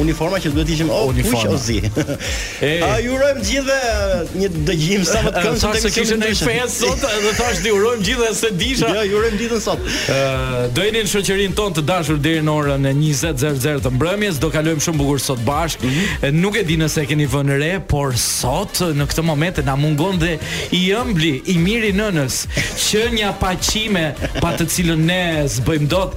Uniforma që duhet ishim o kuq o zi. Ju urojmë gjithëve një dëgjim sa më të këndshëm të kishë në fest sot dhe thash t'i urojmë gjithëve se disha. Jo, ju urojmë ditën sot. Ë do jeni në shoqërinë tonë të dashur deri në orën 20:00 të mbrëmjes, do kalojmë shumë bukur sot bashkë. Mm -hmm. Nuk e di nëse keni vënë re, por sot në këtë moment na mungon dhe i ëmbli i miri nënës që nji paqim e pa të cilën ne s'bëjmë dot.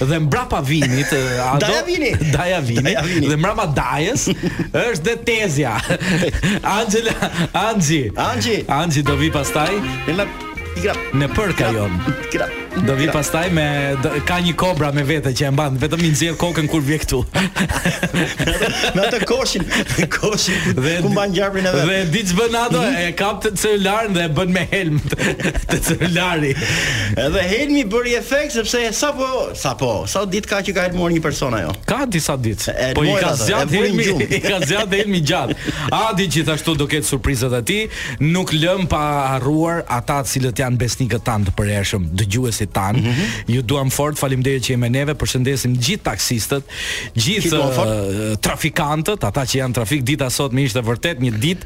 dhe mbrapa Vinit Ado, daja Vini daja Vini, daja Vini. dhe mbrapa dajës është dhe tezja Angela Anxhi Anxhi Anxhi do vi pastaj në Grap. Në përka jon. Grap. Do vi pastaj me do, ka një kobra me vete që e mban, vetëm i nxjerr kokën kur vjen këtu. Në atë koshin, në koshin dhe ku mban gjarprin e vet. Dhe di ç'bën ato, mm -hmm. e kap te celularin dhe e bën me helm te celulari. Edhe helmi bëri efekt sepse sapo, sapo, sa ditë ka që ka helmuar një person ajo. Ka disa ditë. Po i ka zgjat helmi, i ka zgjat helmi gjatë. Adi gjithashtu do ketë surprizat e tij, nuk lëm pa harruar ata të cilët janë besnikët tanë të përhershëm, dëgjuesit tanë. Mm -hmm. Ju duam fort, faleminderit që jeni me ne, përshëndesim gjithë taksistët, gjithë uh, trafikantët, ata që janë trafik dita sot më ishte vërtet një ditë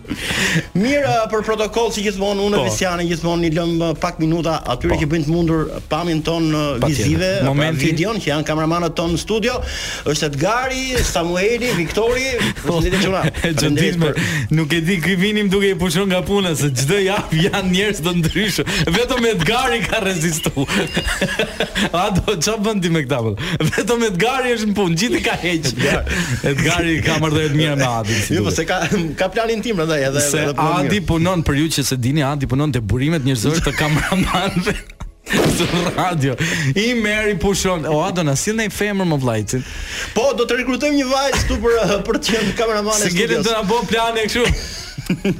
Mirë uh, për protokoll si gjithmonë unë po. Visiani gjithmonë i lëm uh, pak minuta atyre po. që bëjnë të mundur pamjen ton uh, vizive, pra Momenti... pra videon që janë kameramanët ton në studio, është Edgari, Samueli, Viktori, po. përshëndetje çuna. Ado nuk e di ke vijon duke i pushon nga puna se çdo javë janë njerëz të ndryshëm. Vetëm Edgari ka rezistuar. Ado çfarë bën ti me këtë? Vetëm Edgari është në punë, gjithë ka heq. Edgari ka marrë të mirë me Adin. Si jo, po se ka ka planin tim prandaj edhe se edhe punon. Adi punon për ju që s'e dini, Adi punon te burimet njerëzore të kameramanëve. Së radio I meri pushon O Ado në silë në i femër më vlajtë Po do të rekrutojmë një vajzë ty për, për të qenë kameramane Se gjetin të në bo plane këshu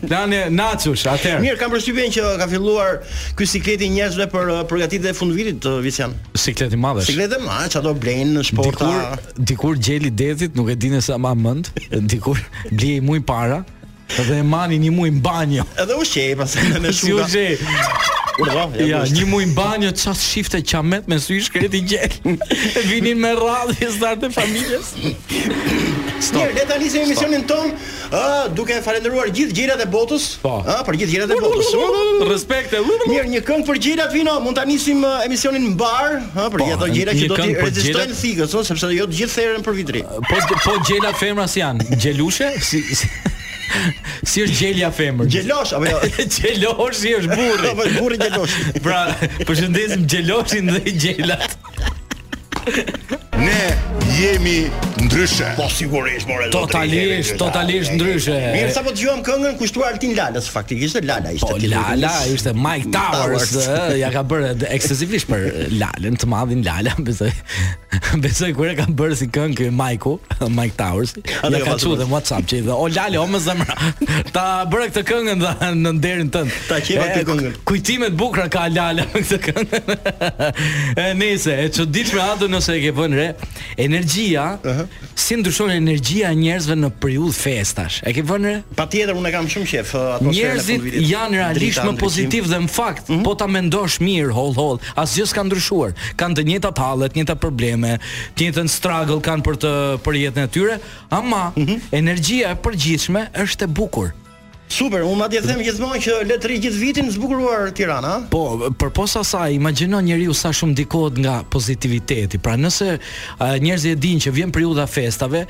Plani e Naçush, atëherë. Mirë, kam përshtypjen që ka filluar ky sikleti i njerëzve për uh, përgatitjet e fundvitit uh, Visjan. Siklet i madh. Siklet i madh, ça do blejnë në sporta. Dikur, dikur gjeli detit, nuk e di në e mban mend, dikur blije shumë para dhe e mani një muaj në banjo. Edhe e ushqeje pas me shuka. Si ushqej. Kurva, ja, ja një muaj në banjo ça t'shifte ça me sy i shkreti gjel. Vinin me radhë pjestarët e familjes. Stop. Mirë, le ta nisim emisionin ton. Ë, duke falenderuar gjithë gjelat e botës, Po. ë, për gjithë gjelat e botës. Respekte. Mirë, një këngë për gjelat Vino, mund ta nisim ë, emisionin mbar, ë, për Po, gjelat, ato gjela një që do t'i këngë për rezistojnë gjelat. thikës, ë, sepse jo të gjithë theren për Vit të Ri. Po po gjelat femra si janë? Gjelushe? Si si, si është gjelja femër? Gjelosh apo jo? Gjeloshi është burri. Apo burri gjelosh. Pra, përshëndesim Gjeloshin dhe Gjelat. Ne jemi ndryshe. Po sigurisht, more. Totalisht, totalisht ndryshe. Mirë sapo dëgjuam këngën kushtuar Altin Lalës, faktikisht Lala ishte po, Lala ishte Mike Towers, ja ka bërë ekskluzivisht për Lalën, të madhin Lala, besoj. Besoj kur e ka bërë si këngë Mike-u, Mike Towers. Atë ja ka çu dhe WhatsApp që i tha o Lale o më zemra. Ta bëra këtë këngën dha në nderin tënd. Ta qeva këtë këngën. Kujtime të bukura ka Lale me këtë këngë. e nëse e çuditshme atë nëse e ke vënë re, energjia uh -huh. si ndryshon energjia e njerëzve në periudhë festash. E ke vënë re? Patjetër unë kam shumë qejf atmosferën e Njerëzit janë realisht më pozitiv dhe në fakt, uh mhm. -huh. po ta mendosh mirë, hollë hollë, asgjë s'ka ndryshuar. Kanë të njëjtat halle, të njëjtat probleme, të njëjtën struggle kanë për të për jetën e tyre, ama mm -hmm. energjia e përgjithshme është e bukur. Super, unë madje them gjithmonë që le të rri gjithë vitin zbukuruar Tirana. Po, përpos asaj, imagjino njeriu sa shumë ndikohet nga pozitiviteti. Pra nëse uh, njerëzit e dinë që vjen periudha e festave,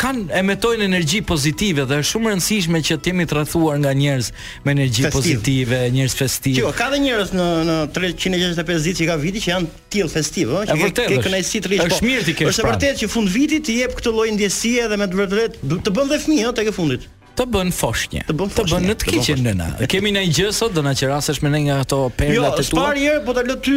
kanë emetojnë energji pozitive dhe është shumë rëndësishme që të jemi të rrethuar nga njerëz me energji festive. pozitive, njerëz festivë. Jo, ka dhe njerëz në në 365 ditë që ka viti që janë tillë festivë, ëh, që ke, ke kënaqësi të rrish. Është po. mirë t'i kesh. Është e vërtetë që fundviti të jep këtë lloj ndjesie dhe me të vërtetë të bën dhe fëmijë, ëh, tek e fundit. Të bën foshnje. Të bën foshnje. Të bën në të keqen nëna. Kemi një gjë sot do na qerasesh me një nga ato perla jo, të tua. Jo, para herës po ta lë ty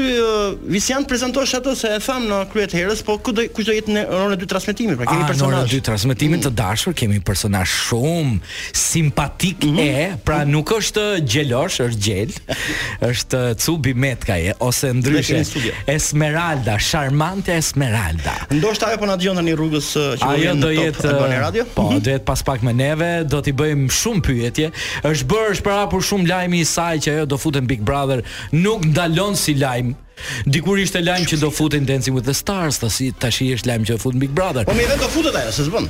Visian ta prezantosh atë se e thamë në krye të herës, po ku do kush do jetë në orën e dytë të transmetimit, pra kemi ah, personazh. Në orën e dytë të transmetimit të mm. dashur kemi një personazh shumë simpatik mm -hmm. e, pra nuk është gjelosh, është gjel. është Cubi Metkaj ose ndryshe Esmeralda, Charmante Esmeralda. Ndoshta ajo po na dëgjon tani rrugës që po vjen në jetë, top Albania Radio. Po, mhm. do jetë pas pak me neve, do t'i bëjmë shumë pyetje. Është bërë, është përhapur shumë lajmi i saj që ajo do futet në Big Brother, nuk ndalon si lajm. Dikur ishte lajm që do futet në Dancing with the Stars, tash tash është lajm që do futet në Big Brother. Po më vetë do futet ajo, s'e bën.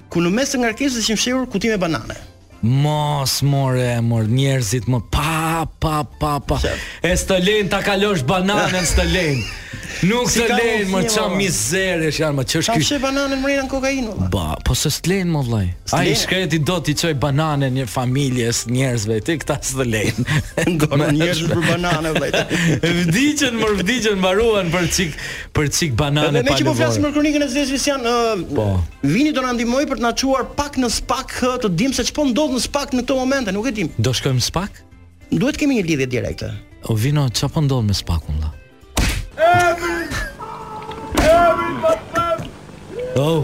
Ku në mes të ngarkesës ishin fshehur kuti me banane. Mos more mor njerëzit më pa pa pa pa. E s'të lejnë ta kalosh bananen s'të lejnë. Nuk s'të lejnë më ça mizorë është janë më ç'është ky. Ka fshehur bananen mrena në kokainë valla. Ba, po s'të s'të lejnë më vllai. Ai i shkreti do t'i çojë bananen një familjes njerëzve ti këta s'të lejnë. Ngon njerëz për bananën vllai. Vdiqën më vdiqën mbaruan për çik për çik banane pa lëvore. Ne që po flasim për kronikën e zezë Visian, po. Vini do na ndihmojë për të na çuar pak në spak të dim se ç'po ndodh në spak në këto momente, nuk e dim. Do shkojmë në spak? Duhet të kemi një lidhje direkte. O Vino, çfarë po ndodh me spakun valla? Emi! Emi, Oh.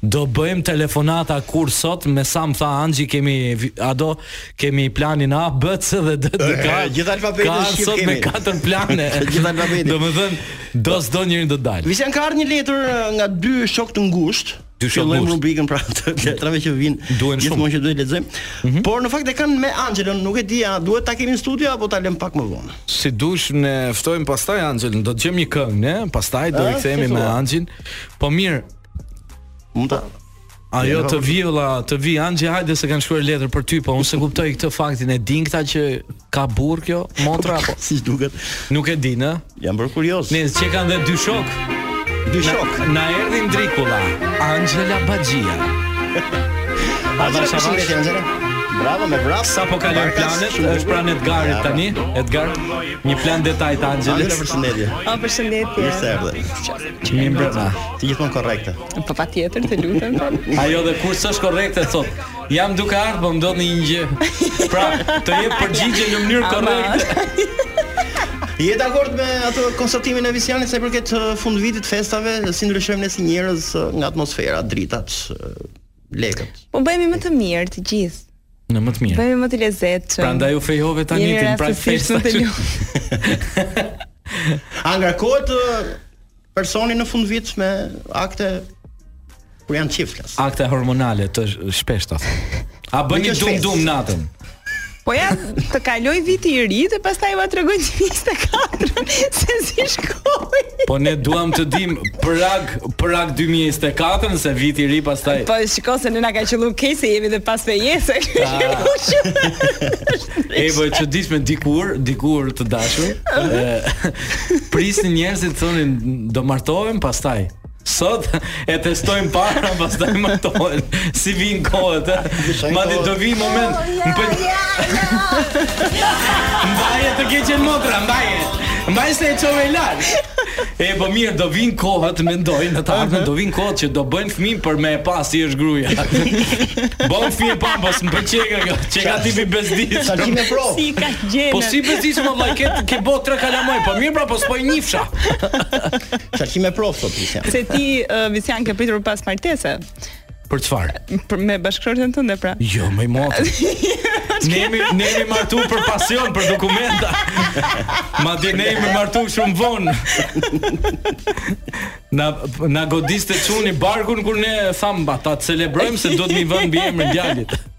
Do bëjmë telefonata kurse sot me sa më tha Anxhi kemi a do kemi planin A, B, C dhe D. Ka gjithë alfabetin ka shqip sot me katër plane. Gjithë alfabetin. Domethën do s'do njërin do të dalë. Visian ka ardhur një letër eh, nga dy shok të ngushtë. Dy shok Fillojmë ngushtë. rubrikën pra të letrave që vijnë. Duhen shumë. Gjithmonë që duhet t'i lexojmë. Mhm. Por në fakt e kanë me Anxhelën, nuk e di a duhet ta kemi në studio apo ta lëmë pak më vonë. Si të dush ne ftojmë pastaj Anxhelën, do të gjejmë një këngë, ne, pastaj do ri Ah, kthehemi si me thua. Anxhin. Po mirë, Mund ta Ajo të vi vlla, të vi Anxhi hajde se kanë shkruar letër për ty, po unë s'e kuptoj këtë faktin e din këta që ka burrë kjo motra apo si duket. Nuk e din, ë? Jam bërë kurioz. Ne që kanë dhe dy shok. Dy shok. Na, na erdhi ndrikulla, Anxhela Baxhia. A do të shohim Anxhelën? Bravo mi bravo. Sa po kalon planet? Është pranë Edgarit tani. Edgar, një plan detaj të Anxhelës. Anxhela, përshëndetje. Ah, përshëndetje. Mirë se erdhe. Qeni mbrëma, ti gjithmonë korrekte. Po patjetër, të lutem. Ajo dhe kur s'është korrekte thotë, jam duke ardhur, po më ndodhi një gjë. Pra, të jep përgjigje në mënyrë korrekte. Je dakord me atë konstatimin e Visianit sa i përket uh, fundvitit të festave, si ndryshojmë ne si njerëz uh, nga atmosfera, dritat, uh, lekët. Po bëhemi më të mirë të gjithë. Ne më të mirë. Bëhemi më të lezetshëm. Prandaj u fejove tani ti prag festa. A ngarkohet personi në fundvit me akte kur janë çiftet? Akte hormonale të shpeshta them. A bëni dum dum natën? Po ja të kalojë viti i ri dhe pastaj ua tregoj në 24 se si shko. Po ne duam të dim prag prag 2024 se viti i ri pastaj. Po shikoj se ne na ka qëllu keq se jemi dhe pas fejesë. Ej, po ç'ishim dikur, dikur të dashur. Prisnin njerëzit thonin do martohem pastaj. Sot e testojmë para, pastaj martohen. Si vijnë kohët? Madje do vijë moment. Mbaje të keqen motra, mbaje. Mbaj se e çove lart. E po mirë, do vijnë kohët, mendoj në të ardhmen do vijnë kohët që do bëjnë fëmijë për me e pa si është gruaja. Bën fëmijë pa, po s'më pëlqen kjo, kjo, qenka tipi bezdisë. Sa qime prof? Si ka gjenet. Po si bezdisë mo vlla, ke ke bo tre kalamaj, po mirë pra, po s'po e njifsha. Sa qime prof sot Visjan. Se ti uh, Visjan ke pritur pas martese. Për çfarë? Për me bashkëshorten tënde pra. Jo, mi motër. Ne jemi ne jemi martu për pasion, për dokumenta. Madje ne jemi martu shumë vonë. Na na godiste çuni barkun kur ne thamë ta celebrojmë se do t'i vëmë mbiemrin djalit.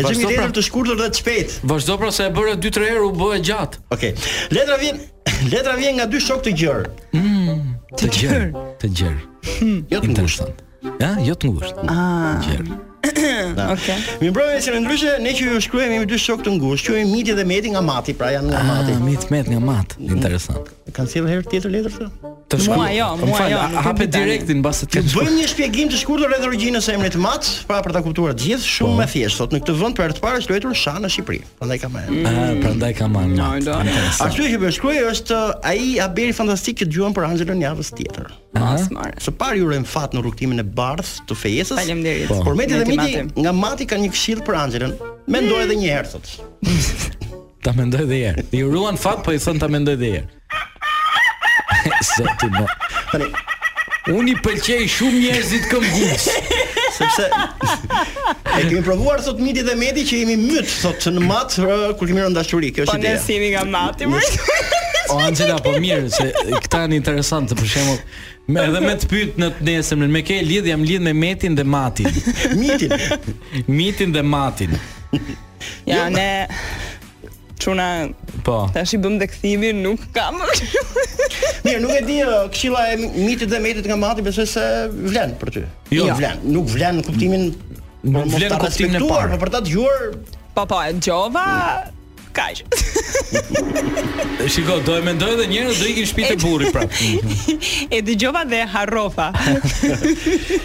Lexojmë një letër të shkurtër dhe të shpejtë. Vazhdo pra se e bëre 2-3 herë u bë e gjatë. Okej. Okay. Letra vjen letra vjen nga dy shokë të gjerë. Mm, të gjerë, të gjerë. Hmm. Jo të ngushtë. Ja, jo të ngushtë. Ah. Të gjerë. Okej. Mirëmbrëma si ndryshe ne që ju shkruajmë jemi dy shokë të ngushtë, quhemi Miti dhe Meti nga Mati, pra janë nga ah, Mati. Ah, Miti Meti nga Mati. Hmm. Interesant. E kanë sjellë herë tjetër letër këta? Të shkruajnë. Mua jo, mua jo. Hape direktin mos të shkruajnë. Bëjmë një shpjegim të shkurtër rreth origjinës së emrit Mat, pra për ta kuptuar të gjithë, shumë, po, më thjesht. Thuhet në këtë vend për të parë është luajtur shah në Shqipëri. Prandaj ka marrë. Ah, mm. prandaj ka marrë. Arsyeja që po ju shkruajmë është uh, ai haberi fantastik që dëgjuam për Angelën javën tjetër. Së pari urojmë fat në rrugtimin e bardhë të fejesës. Faleminderit. Po. Por Meti dhe Miti nga Mati kanë një këshillë për Angelën. Mendoje edhe një herë sot. Ta mendojë dhe një herë. I uruan fat, po i thonë ta mendojë dhe një herë. Zoti mo. Tani unë i pëlqej shumë njerëzit këmbgulës. Sepse e kemi provuar sot Miti dhe Meti që jemi myt sot që në Mat kur kemi rënë në dashuri, kjo është ideja. Po ne s'jemi nga Mati. O Angela, po mirë se këta janë interesantë për shembull. Edhe me të pyet të nesërmen, me kë je lidh jam lidh me Metin dhe Matin. Mitin. Mitin dhe Matin. Ja, ne çuna Po. Tash i bëmë dhe kthimin, nuk kam. Mirë, nuk e di uh, këshilla e Mitit dhe Metit nga Mati, besoj se vlen për ty. Jo, jo. vlen, nuk vlen në kuptimin nuk vlen në kuptimin e parë, por për ta dëgjuar. Po po, e dëgjova. Kaq. Shiko, do e mendoj edhe njëherë, s'do iki në shpi te burri prapë. E dëgjova dhe harrova.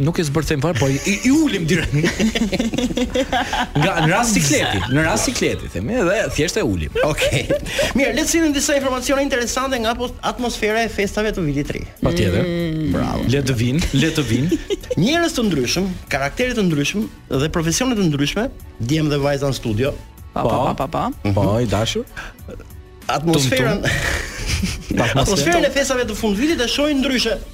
Nuk e zbërthejmë fare, po i, i ulim direkt. Nga në rast sikleti, në rast sikleti themi dhe thjesht e ulim. Okej. Okay. Mirë, le të sjellim disa informacione interesante nga atmosfera e festave të vitit të ri. Patjetër. Mm. Bravo. Le të vinë, le të vinë. Njerëz të ndryshëm, karaktere të ndryshëm dhe profesione të ndryshme, djem dhe vajza në studio. Pa pa pa pa. Pa, mhm. po, i dashur. Atmosferën. Atmosferën e festave të fundvitit e shohin ndryshe.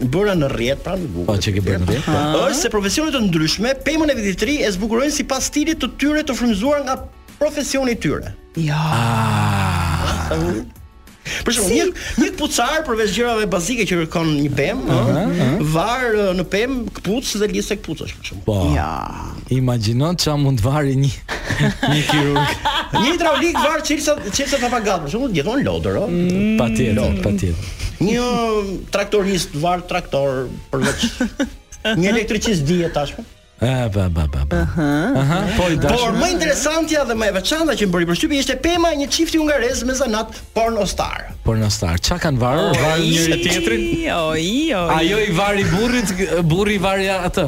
bëra në rrjet, pra në Google. Po ç'ke bërë në rrjet? Po. Është se profesione të ndryshme pemën e vitit të ri e zbukurojnë sipas stilit të tyre të frymëzuar nga profesioni i tyre. Ja. Ah. Për shembull, një një këpucar përveç gjërave bazike që kërkon një pemë, ëh, var në pemë, këpucë dhe lidhëse këpucësh për shembull. Po. Ja. Imagjino ça mund të varë një një kirurg. Një hidraulik var çelsa çelsa papagall, për shembull, si tip lodër, ëh. Mm. Patjetër, patjetër. Një traktorist var traktor përveç një elektricist dihet tashmë. Ah, ba ba ba ba. Aha. Po i dashur. Por më interesantja dhe më e veçanta që më bëri përshtypje ishte pema e një çifti hungarez me zanat pornostar. Pornostar. Çka kanë varur? Varën njëri tjetrin. Jo, jo. Ajo i vari burrit, burri i vari atë.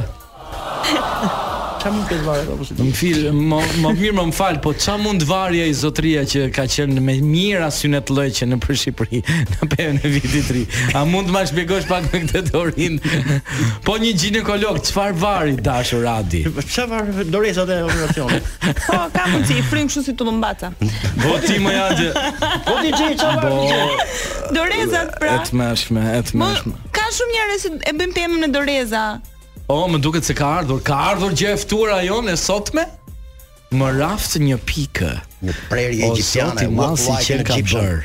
Çfarë mund të ketë varë apo Më fil, më më mirë më fal, po ça mund varja i zotria që ka qenë me mijëra synetllëqe nëpër Shqipëri në pemën e vitit të ri. A mund të më shpjegosh pak ti këtë teorinë? Po një ginekolog çfarë var i dashur Adi? Çfarë varë dorezat e operacionit? Po, ka mundësi, i fryn kështu si tullumbaca. Po ti më ja dje. Po ti dje çfarë varë? Po. Dorezat pra. E tmerrshme, e tmerrshme. Ka shumë njerëz që e bëjnë pemën me doreza. O, më duket se ka ardhur, ka ardhur dhe e ftuara jonë e sotme? Më raft një pikë. Një prerje egjiptiane. O, sot i madh si e ka bërë.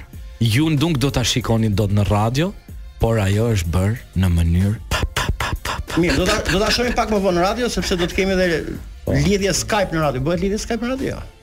Ju nuk do ta shikoni dot në radio, por ajo është bërë në mënyrë pa pa pa pa. pa Mirë, do ta do ta shohim pak më vonë në radio sepse do të kemi edhe po. lidhje Skype në radio. Bëhet lidhje Skype në radio.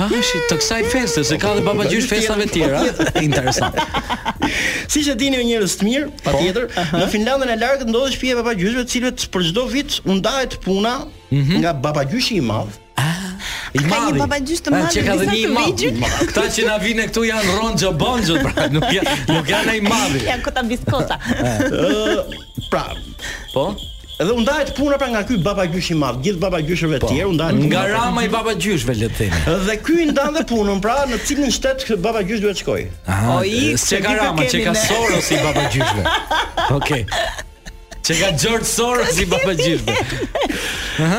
Ah, shi, të kësaj feste, se ka dhe baba gjysh festave të tjera. Interesant. Siç e dini o njerëz të mirë, po. patjetër, në Finlandën e largët ndodhet shtëpia e baba gjyshve, të cilët për çdo vit u ndahet puna mhm. nga baba gjyshi i madh. Ah, Ika një baba gjysh të ah, madh. Që ka dhënë një madh. Këta që na vinë këtu janë Ronxho Bonxho, pra nuk janë nuk janë ai i madhi. Janë kota biskota. Pra, po, Edhe u ndahet puna pra nga ky baba gjysh i madh, gjithë baba gjyshëve të po. tjerë u ndahet puna. Nga pra. Rama i baba gjyshëve le të themi. Dhe ky i ndan dhe punën, pra në cilin shtet ky baba gjysh duhet të shkojë. Ah, ai s'qenka Rama, qenka Soros i baba gjyshëve. Okej. Qenka George Soros i baba gjyshëve.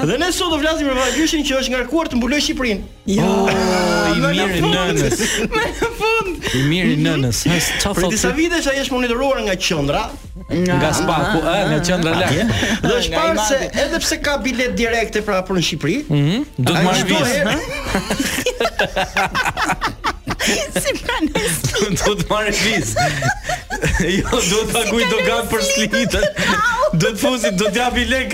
Dhe ne sot do flasim për baba gjyshin që është ngarkuar të mbulojë Shqipërinë. Jo, oh, i mirë i nënës. Më në fund. I mirë i mhm. nënës. Ha, çfarë thotë? Për disa vite ai është monitoruar nga qendra, nga Spaku, ë, nga qendra lart. Dhe është parë se edhe pse ka biletë direkte pra për në Shqipëri, mhm. do të marrë vizë. Si pranë. Do të marrë vizë. Jo, do të paguajë doganë për slitën. Do të fusi, do të japi lek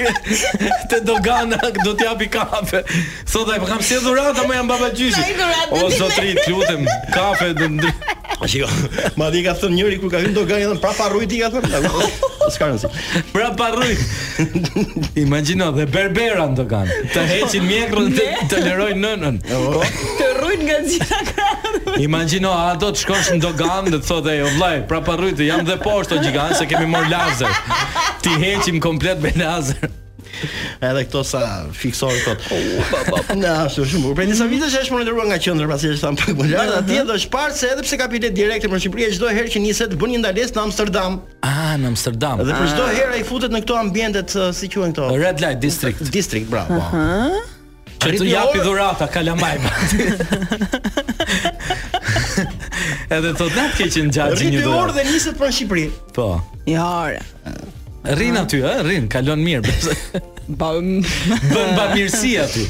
te dogana, do të japi kafe. Thotë ai po kam sjellë dhurata, më jam baba gjyshi. O zotri, të lutem, kafe do ndri. Shiko, madje i ka thënë njëri kur ka hyrë doganë edhe prapa rruajt i ka thënë. S'ka rëndësi. Prapa rruajt. Imagjino dhe berbera në doganë. Të heqin mjekrën të, të lërojnë nënën. Po. Të rruajt nga gjitha krahët. Imagjino a do të shkosh në doganë dhe të thotë ai o vllai, prapa rruajt jam dhe poshtë o gjigant se kemi marrë lazer. T'i heqim komplet me lazer. Edhe këto sa fikson kot. Na ashtu shumë bukur. Për disa vite që është monitoruar nga qendra pasi është thënë pak më lart, atje dhe është parë se edhe pse ka biletë direkte për Shqipëri, çdo herë që niset bën një ndalesë në Amsterdam. Ah, në Amsterdam. Dhe për çdo ah. herë ai futet në këto ambientet, si quhen këto? Red light district. District, bravo. Ëh. Që të japi dhurata kalamajve. Edhe thotë natën ka qenë gjatë një dhuratë. orë dhe niset për në Shqipëri. Po. Një orë. Rrin aty, ë, rrin, kalon mirë. Ba bën ba mirësi aty.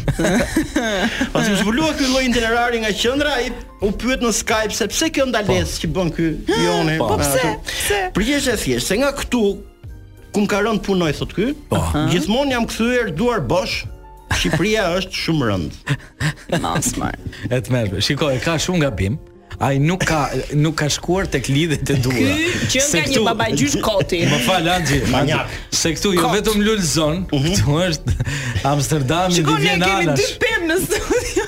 Pasi u zbulua ky lloj itinerari nga qendra, ai u pyet në Skype se pse kjo ndalesë po. që bën ky Joni. Po, po pse? Pse? Përgjigje e thjeshtë, se nga këtu ku më ka rënë punoj thot ky, po. gjithmonë jam kthyer duar bosh Shqipëria është shumë rëndë. Nasmar. E të them, shiko, e ka shumë gabim, ai nuk ka nuk ka shkuar tek lidhjet e duhura. Ky që ka një babagjysh koti. Më fal Anxhi, manjak. Se këtu jo vetëm lulzon, mhm. këtu është Amsterdami dhe Vjena. Shikoni kemi dy pemë në studio.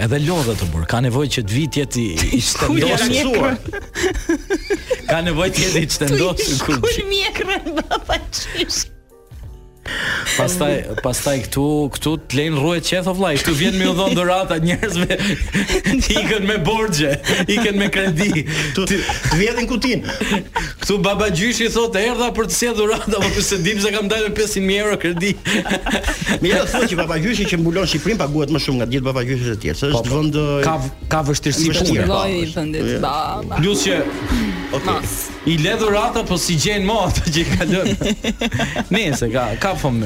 Edhe lodhet burri, ka nevojë që të vijë të jetë i shtendosur. Ka nevojë të jetë i shtendosur. Kruan mjekrën babagjyshi. Pastaj pastaj këtu këtu të lënë rruar qethur o vllai, këtu vjen me u dhon dhurata njerëzve. Ikën me borxhe, ikën me kredi. Të vjedhin kutinë. Këtu babagjyshi thotë erdha për të sjellë dhurata po ky s'e di pse kam dalë me 500 mijë euro kredi. Mirë po thua që babagjyshi që mbulon Shqipërinë paguhet më shumë nga gjithë babagjyshët e tjerë. Është po, po. vend ka ka vështirësi pune. Po, i vendit. Plus që okay. I le dhurata po s'i gjen më ato që ka lënë. Nëse ka ka fom.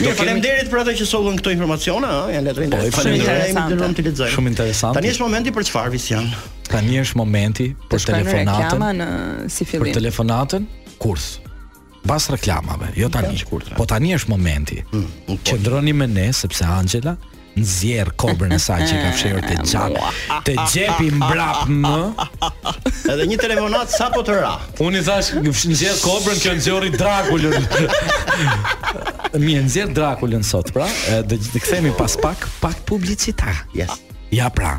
Ju faleminderit për ato që sollën këto informacione, ëh, janë vërtet interesante. Shumë interesante. Shumë interesante. Tani është momenti për çfarë Visjan? Tani është momenti për telefonatën. Në, si fillim. Për telefonatën kurs. Pas reklamave, jo tani. Pra. Po tani është momenti. Mm, po. Qëndroni me ne sepse Angela nxjerr kobrën e saj që ka fshehur te xha, te xhepi mbrapëm. Edhe një telefonatë sapo të ra. Unë i thashë nxjerr kobrën që nxjorri Drakulën. Mi e nxjerr Drakulën sot, pra, do të kthehemi pas pak, pak publiciteti. Yes. Ja pra.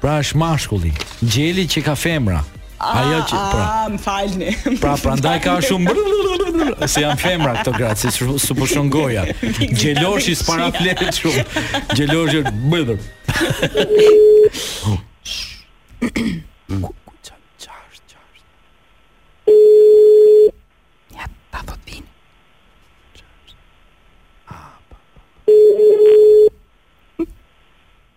Pra është mashkulli, gjeli që ka femra. Ah, Ajo që ah, pra. Ah, më falni. Pra prandaj ka shumë se janë femra këto gratë, se s'u pushon goja. Gjeloshi s'para flet shumë. Gjeloshi bëdhër. Ja, ta thot vini. Ah, pa, pa, pa.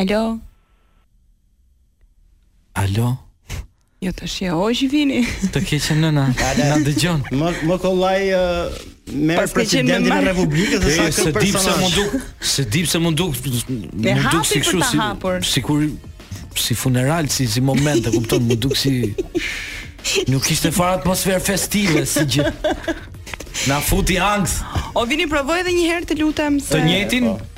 Alo. Alo. Jo të shje, o Vini Të keqen nëna, në dëgjon Më, më kollaj uh, Merre presidentin e republikës Dhe sa këtë personazh Se di pse m'u duk Me hapi si për ta hapur Si kur Si funeral, si, si moment E kupton, m'u duk si Nuk ishte fare atmosferë festive Si gjë Na futi ankth O Vini provoje edhe një herë të lutem se... Të njëtin po.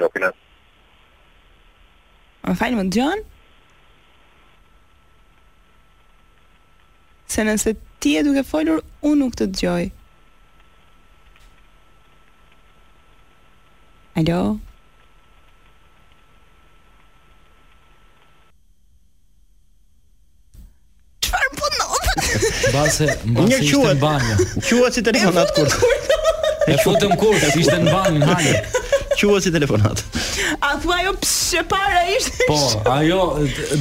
Jopina. Më fal, më dëgjon? Se nëse ti je duke folur, unë nuk të dëgjoj. Alo? Çfarë po ndodh? Mbase, mbase Një ishte në banjo. Quhet si telefonat kur. E futëm kur, ishte në banjo, hajde. Quhet si telefonat. A, thua ajo pse para ishte? Po, ajo,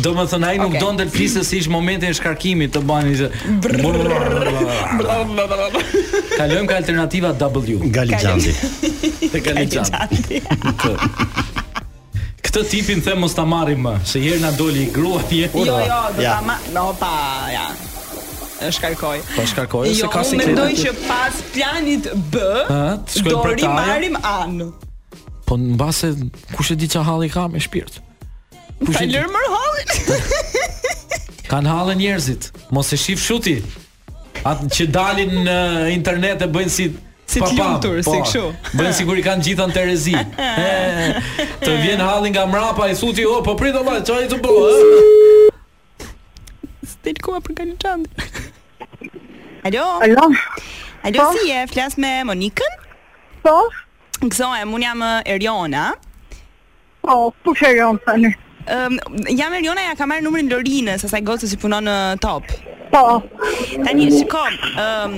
domethënë ai nuk donte të fliste se ishte momenti i shkarkimit të banjës. Kalojmë nga alternativa W. Galigjandi. Te Galigjandi. Këtë tipin them mos ta marrim më, se herë na doli grua ti e Jo, jo, do ta marr, no pa, ja. E shkarkoj. Po shkarkoj se jo, ka siklet. Jo, mendoj që pas planit B, do rimarrim A-në. Po mbase, kush e di çfarë halli ka me shpirt? Kush e lërë mërë hallin? Kanë halle njerëzit, mos e shif shuti. Ata që dalin në internet e bëjnë si Si të lumtur, si po. kështu. Bëjnë sikur i kanë gjitha në terezi. Të vjen halli nga mrapa i thu ti, "O, po prit vlla, çfarë të bëj?" S'të del koha për Kaliçand. Alo. Alo. Alo, po. si je? Flas me Monikën? Po. Gëzohem, unë jam Erjona. Po, kush Erjonë tani? Ëm, jam Erjona, ia kam marrë numrin Lorinës, asaj gocës që punon në Top. Po. Tani shiko, ëm,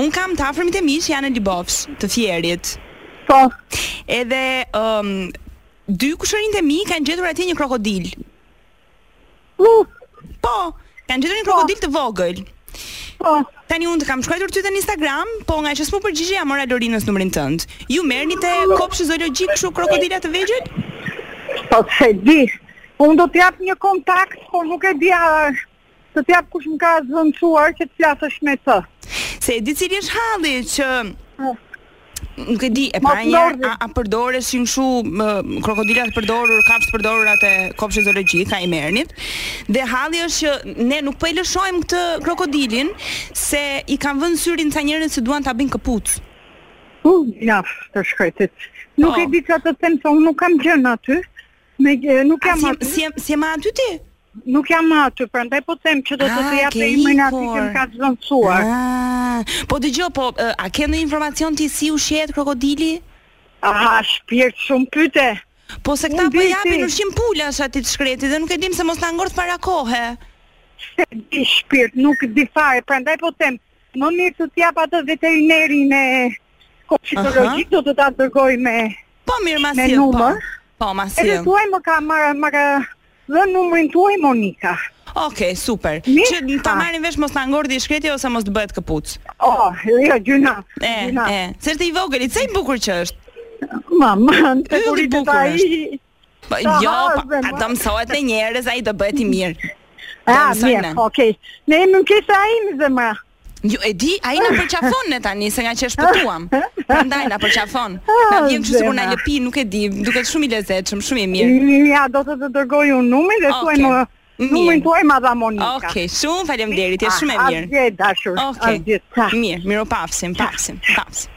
unë kam të afërmit e mi që janë në Libofsh, të Fierit. Po. Edhe ëm dy kushërinjtë e mi kanë gjetur atje një krokodil. Uf. Po, kanë gjetur një po. krokodil të vogël. Po. Tani unë të kam shkruar ty në Instagram, po ngaqë s'm'u përgjigje ia mora Lorinës numrin tënd. Ju merrni te kopshti zoologjik kështu krokodila të vegjël? Po s'e di. Unë do të jap një kontakt, por nuk e di a Të t'jap kush më ka zëvendësuar që të flasësh me të. Se di cili është halli që Nuk e di, e para një herë a, a përdoreshin kështu krokodila të përdorur, kafshë të përdorura te kopshti zoologjik i merrnit. Dhe halli është që ne nuk po e lëshojmë këtë krokodilin se i kanë vënë syrin ca njerëz që duan ta bëjnë këpucë. Po, ja, të shkretit. Nuk po. e di çfarë të them, se unë nuk kam gjënë aty. Me nuk jam aty. Si s'jam aty ti? Nuk jam aty, prandaj po them që do të ah, të jap okay, emrin e atij që më ka zëvendësuar. Ah, po dëgjoj, po a ke ndonjë informacion ti si ushqehet krokodili? Ah, shpirt shumë pyet. Po se këta po japin ushqim pulash atij të shkretit dhe nuk e dimë se mos na ngordh para kohe. S'e di shpirt, nuk di fare, prandaj po them, Më mirë të t'jap atë veterinerin e kopshtit zoologjik, do të ta dërgoj me Po mirë ma sjell. Me po. numër. Po, po ma sjell. Edhe thuaj më ka marr më ka dhënë numrin tuaj Monika. Okej, okay, super. Mi? Që ta marrin vesh mos na ngordhi i shkreti ose mos të bëhet këpucë. Oh, jo, gjynah. E, gjynah. e. Se është i vogël, i bukur që është. Mam, të kurit të ta i... Po jo, ai do mësohet me njerëz, ai do bëhet i mirë. Ah, mirë, okay. Ne jemi në kesa ai në zemra. Jo, e di, ai na përqafon ne tani se ngaqë e shpëtuam. Prandaj na përqafon. Ah, na vjen kështu sikur na lëpin, nuk e di, duket shumë i lezetshëm, shumë i mirë. Ja, do të ta dërgoj unë numrin dhe thuaj më Numrin tuaj ma dha Monika. Okej, okay, shumë faleminderit, je ah, shumë e mirë. Asgjë, dashur. Okej. Okay. Mirë, mirupafshim, pafshim, pafshim.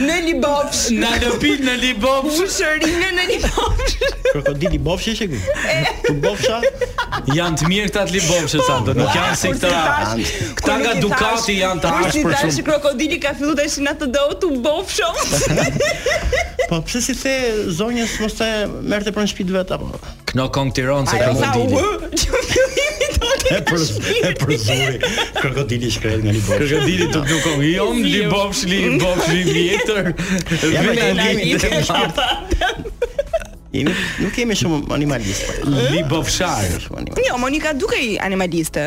Në Libofsh. Na lëpin në Libofsh. Kushërinj në Libofsh. Krokodil libofshë qe ky. Tu bofsha. Janë të mirë këta të Libofshës sado, nuk janë si këta. Këta nga Dukati janë të ashpër shumë. Tash krokodili ka filluar tash na të do tu bofshëm. Po pse s'i the zonjës mos ta merrte pranë shtëpisë vet apo? Kno Kong Tiranë se krokodili. E për e përzuri. Krokodili i shkretë nga Libofshi. Krokodili të Kno Kong. Jo, libofshli, libofshli vjetër. Ja, po, ja, ja, ja, Jemi nuk kemi shumë animalistë. Libofshar. Jo, Monika dukej animaliste.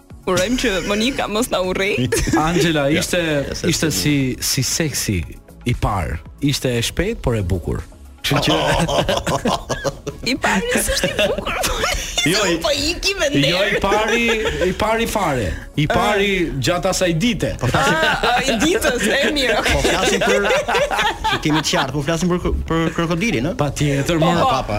Urojmë që Monika mos na urrejë. Anxhela ishte ja, ishte si si seksi i parë. Ishte e shpejtë por e bukur. Kështu që i pari është i bukur. Jo, i, po iki me nder. Jo, i pari, i pari fare. I pari uh, gjatë asaj dite. Po flasim ah, ai i ditës, e mirë. Po flasim për që kemi të qartë, po flasim për për krokodilin, ë? Patjetër, po, më po, papa.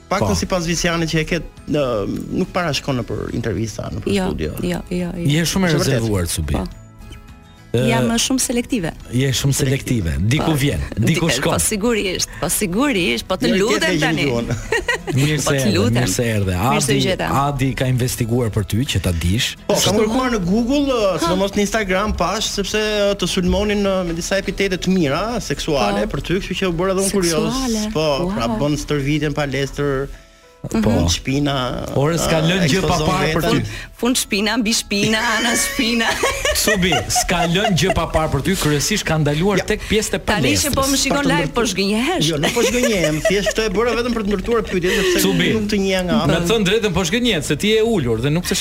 Pak, sipas Visianit që e ke atë, nuk para shkon nëpër intervista nëpër studio. Jo, jo, jo. Je shumë e rezervuar Cubi. Po. Jam më shumë selektive. Je shumë selektive. Diku vjen, diku shkon. Po sigurisht, po sigurisht, po të lutem tani. Mirë se erdhe, mirë se erdhe. Adi, Adi ka investiguar për ty që ta dish. Po, kam kërkuar në Google, uh, sidomos në Instagram pashë sepse uh, të sulmonin uh, me disa epitete të mira seksuale për ty, kështu që u bëra dhe unë kurioz. Po, pra bën stërvitje në palestër. Po, mhm. shpina. Por s'ka lënë gjë pa parë për ty. Fund shpina mbi shpina, ana shpina. Cubi, s'ka lënë gjë pa parë për ty, kryesisht ka ndaluar tek pjesët e palestrës. Tani që po më shikon live po zhgënjehesh. Jo, nuk po zhgënjehem, thjesht këtë e bëra vetëm për të ndërtuar pyetjen sepse nuk të njihja. Me thënë të drejtën po zhgënjehet se ti je ulur dhe nuk të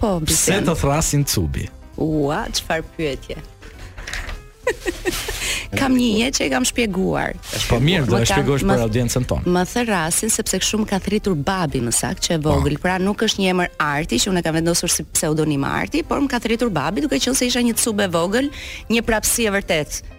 Po, Bisenc. Pse të thërrasin Cubi? Ua, çfarë pyetje. kam një jetë që e kam shpjeguar. Po mirë, do e shpjegosh për audiencën tonë. Më thërrasin sepse kështu më ka thirrur babi më saktë që e vogël. Pra nuk është një emër arti që unë e kam vendosur si pseudonim arti, por më ka thirrur babi duke qenë se isha një cub e vogël, një prapësi e vërtetë.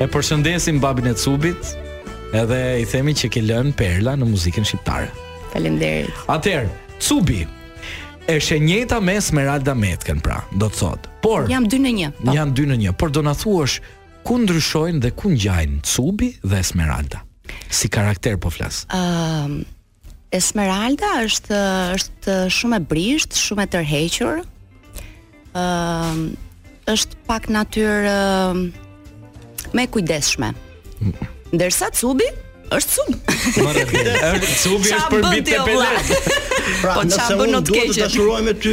E përshëndesim babin e Cubit, edhe i themi që ke lënë perla në muzikën shqiptare. Faleminderit. Atëherë, Cubi është e njëjta me Esmeralda Metkën, pra, do të thotë. Po, jam 2 në 1. Po. Janë 2 në 1, por do na thuash ku ndryshojnë dhe ku ngjajnë Cubi dhe Esmeralda. Si karakter po flas. Ëm, um, Esmeralda është është shumë e brishtë, shumë e tërhequr. ë uh, është pak natyrë uh, më e kujdesshme. Ndërsa Cubi është cub. Është cubi është për bitë të pelet. Pra, po nëse unë duhet të dashurohem me ty,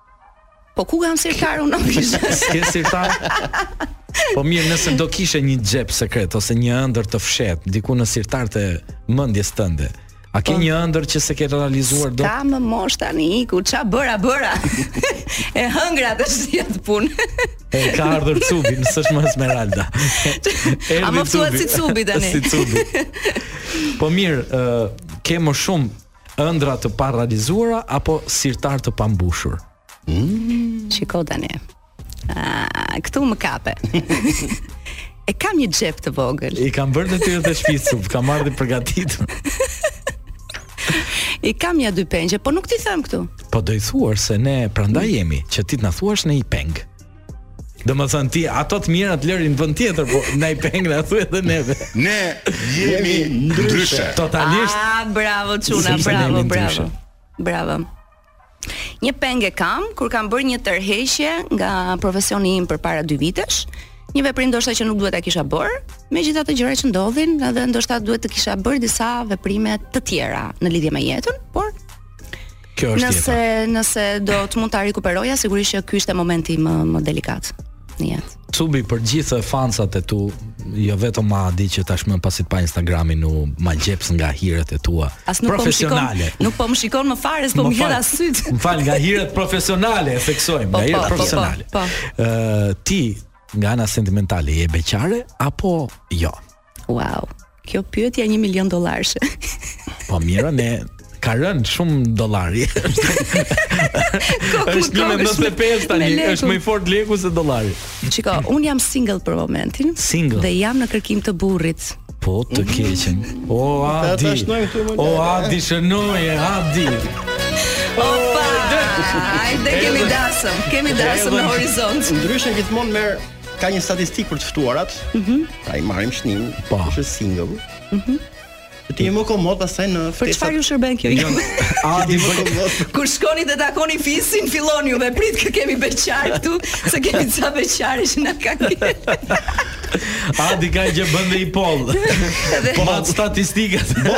Po ku kam sirtar unë nuk di. S'ke sirtar? Po mirë, nëse do kishe një xhep sekret ose një ëndërr të fshehtë diku në sirtar të mendjes tënde, A ke një ëndërr që s'e ke realizuar dot? Kam moshë tani iku, ça bëra bëra. e hëngra këtë punë. E ka ardhur Cubi, s'është më Esmeralda. A më ftuat si Cubi tani? Si Cubi. Po mirë, uh, ke më shumë Ëndrra të parealizuara apo sirtar të pambushur? Mm. Shiko tani. Ah, këtu më kape. e kam një xhep të vogël. I kam bërë detyrat e shpisë, kam ardhur i përgatitur. I kam nja dy pengje, po nuk t'i them këtu. Po do i thuash se ne prandaj jemi, që ti të na thuash ne një peng. Domethënë ti, ato të mirat lëri në vend tjetër, po na i pengun, thuaj edhe neve. Ne jemi ndryshe. Totalisht. Ah, bravo, çuna, bravo, bravo. Bravo. Një peng e kam, kur kam bërë një tërheqje nga profesioni im përpara dy vitesh, një veprim ndoshta që nuk duhet ta kisha bërë, megjithatë gjëra që ndodhin, edhe ndoshta duhet të kisha bërë disa veprime të tjera në lidhje me jetën, por Kjo është jeta. Nëse nëse do të mund ta rikuperoja, sigurisht që ky ishte momenti më më delikat në jetë. Cubi për gjithë fansat e tu, jo vetëm Adi që tashmë pasi të pa Instagramin u magjeps nga hiret e tua As nuk profesionale. Po nuk po më shikon më fare, s'po më hedh as sytë. Më fal nga hiret profesionale e theksojmë, po, nga hiret po, po, profesionale. Po, po, po. Ë ti nga ana sentimentale je beqare apo jo? Wow. Kjo pyetje një milion dollarëshe. Po mirë, ne ka rënë shumë dollari. Është një me 95 tani, është më i fort leku se dollari. Shiko, unë jam single për momentin. Single. Dhe jam në kërkim të burrit. Po të mhm. keqen. O Adi. O Adi shënoje, Adi. Opa. Hajde kemi dasëm, kemi dasëm në horizont. Ndryshe gjithmonë merr Ka një statistikë për të ftuarat. Mhm. Mm pra i marrim shënim, po. Që single. Mhm. Mm Ti je më komod pastaj në festa. Për çfarë ju shërben kjo? Jo. Adi më komod? Kur shkoni të takoni fisin, filloni ju me pritë, kë kemi beqar këtu, se kemi ca beqarë që na kanë. Adi ka gjë bën me i poll. Po atë statistikat. Po.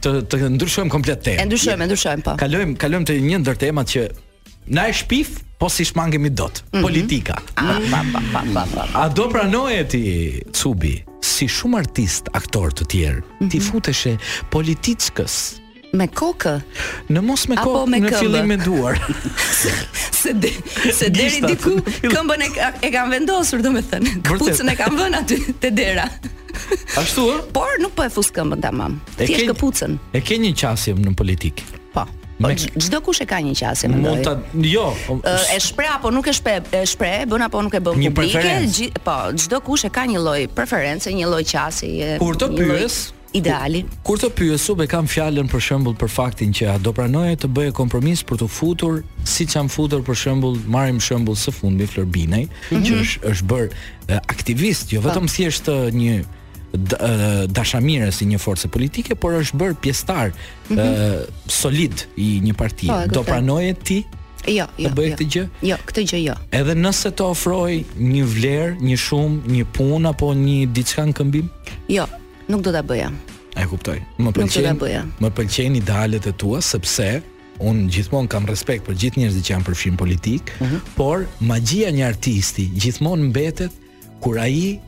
Të të ndryshojmë komplet temën. E ndryshojmë, e ndryshojmë po. Kalojmë, kalojmë te një ndër temat që na e shpif, po s'i shmangemi dot. Mhm. Politika. Pa, pa, pa, pa, pa, pa. A do pranoje ti Cubi si shumë artistë, aktorë të tjerë, Mhm. t'i futeshe politikës Me kokë, në mos me Apo kohë me në këmbë. fillim me duar. se de, se deri Gishtat. diku këmbën e, ka- e kanë vendosur, domethënë. Këpucën e kanë vënë aty te dera. Ashtu ë? Por nuk po e fus këmbën tamam. E Thjesht ke- këpucën. E ke një qasje në politikë. Po. Po Me- ç- çdokush e ka një qasje mendoj. Mund ta jo, Ë, e shpreh apo nuk e shpreh, e shpreh, e bën apo nuk e bën Një publike, preferencë. gji- po, çdokush e ka një lloj preference, një lloj qasjeje. Kur të një lloj pyes, ideali. Kur të pyes Cub e kam fjalën për shembull për faktin që a do pranoje të bëje kompromis për t'u futur siç janë futur për shembull marrim shembull së fundmi Flor Binaj Mhm. që është është bërë aktivist, jo vetëm thjesht një dashamirës i një force politike, por është bërë pjesëtar mm -hmm. solid i një partie. Po, Do pranoje ti Jo, jo. Të bëje jo. këtë gjë? Jo, këtë gjë jo. Edhe nëse të ofrojnë një vlerë, një shumë, një punë apo një diçka në këmbim? Jo, nuk do ta bëja. E kuptoj. Më pëlqen. Më pëlqejnë idealet e tua sepse Unë gjithmonë kam respekt për gjithë njerëzit që janë përfshirë në politikë, mm -hmm. por magjia e një artisti gjithmonë mbetet kur ai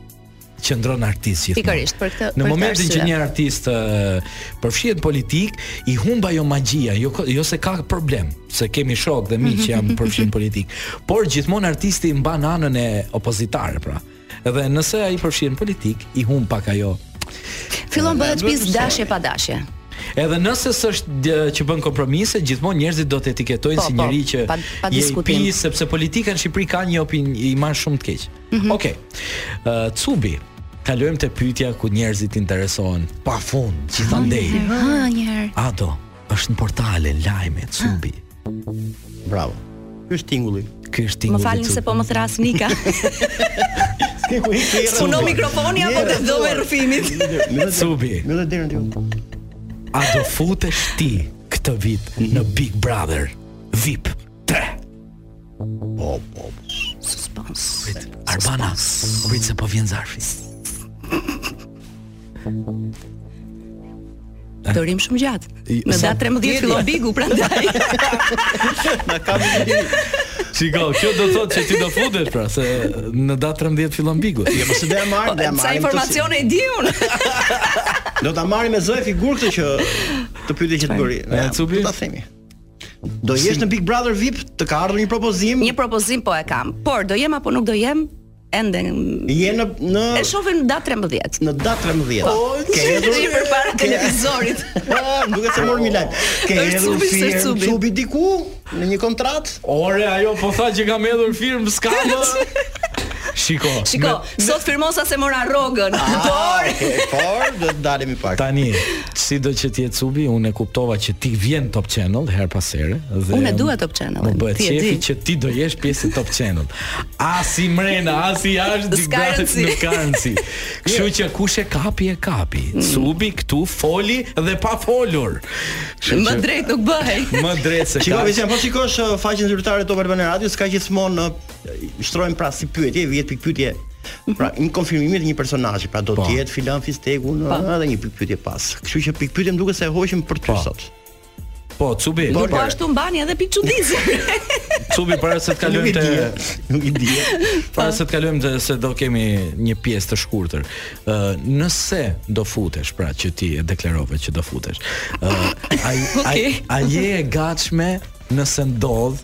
qëndron artist gjithmonë. Pikërisht për këtë. Në momentin që një artist uh, përfshihet në politikë, i humb ajo magjia, jo jo se ka problem, se kemi shokë dhe miq që janë përfshirë në politikë, por gjithmonë artisti mban anën e opozitare, pra. Dhe nëse ai përfshihet në politikë, i humb pak ajo. Fillon bëhet pis dashje pa dashje. Edhe nëse s'është që bën kompromise, gjithmonë njerëzit do të etiketojnë po, si po, njëri që pa, pa je i pi, sepse politika në Shqipëri ka një opinion i marr shumë të keq. Mm -hmm. Okej. Okay. Uh, Cubi, kalojmë te pyetja ku njerëzit interesohen pa fund, gjithandej. Ha, një herë. Ato është në portale lajme Cubi. Bravo. Ky është tingulli. Ky është tingulli. Më falni se po më thrret Nika. S'ke ku ikën. S'punon mikrofoni apo të do me rrëfimit. Cubi. Më dhe derën ti. A do futesh ti këtë vit në Big Brother VIP 3? Po, po. Suspens. Arbana, prit se po vjen zarfi. Të rrim shumë gjatë. Në datë 13 fillon Bigu, prandaj. Na ka vini. Shiko, kjo do të thotë se ti do futesh pra, se në datë 13 fillon Bigu. Jo, mos e bëj marr, bëj marr. Sa informacione i di unë. Do ta marrim me zë figurë këtë që të pyetje që të bëri. Ja, do ta themi. Do jesh në Big Brother VIP, të ka ardhur një propozim? Një propozim po e kam, por do jem apo nuk do jem? Ende je në në E shohim në datë 13. Në datë 13. Oh, ke hedhur ti përpara televizorit. Po, duke se mor Milan. Ke hedhur firmë Cubi diku në një kontratë? Ore, ajo po tha që kam hedhur firmë skandal. Shiko. Shiko, me, sot firmosa se mora rrogën. Ah, por, okay, por do të dalemi pak. Tani, sido që të jetë Cubi, unë e kuptova që ti vjen Top Channel herë pas here dhe Unë dua Top Channel. Më bëhet qejfi që ti do jesh pjesë e Top Channel. As i mrena, as i jashtë, S'ka gati, rëndësi. nuk ka rëndësi. Kështu që kush e kapi e kapi. Mm. Cubi këtu foli dhe pa folur. Kështu Më që- drejt nuk bëhej. Më drejt se Shiko, kaq. Veçan, po shikosh uh, faqen zyrtare të Top Albania Radio, s'ka gjithmonë uh, shtrojmë pra si pyetje, vihet pikëpyetje. Pra, një konfirmim të një personazhi, pra do Po. të jetë filan fisteku në edhe një pikëpyetje pas. Kështu që pikëpyetjen më duket se e hoqëm për ty Po. sot. Po, Cubi. Ju po ashtu mbani edhe pikëçuditëse. Cubi para se të kalojmë te nuk i di. Para se të kalojmë te se do kemi një pjesë të shkurtër. Ë, uh, nëse do futesh, pra që ti e deklarove që do futesh. Ë, uh, a a a je e gatshme nëse ndodh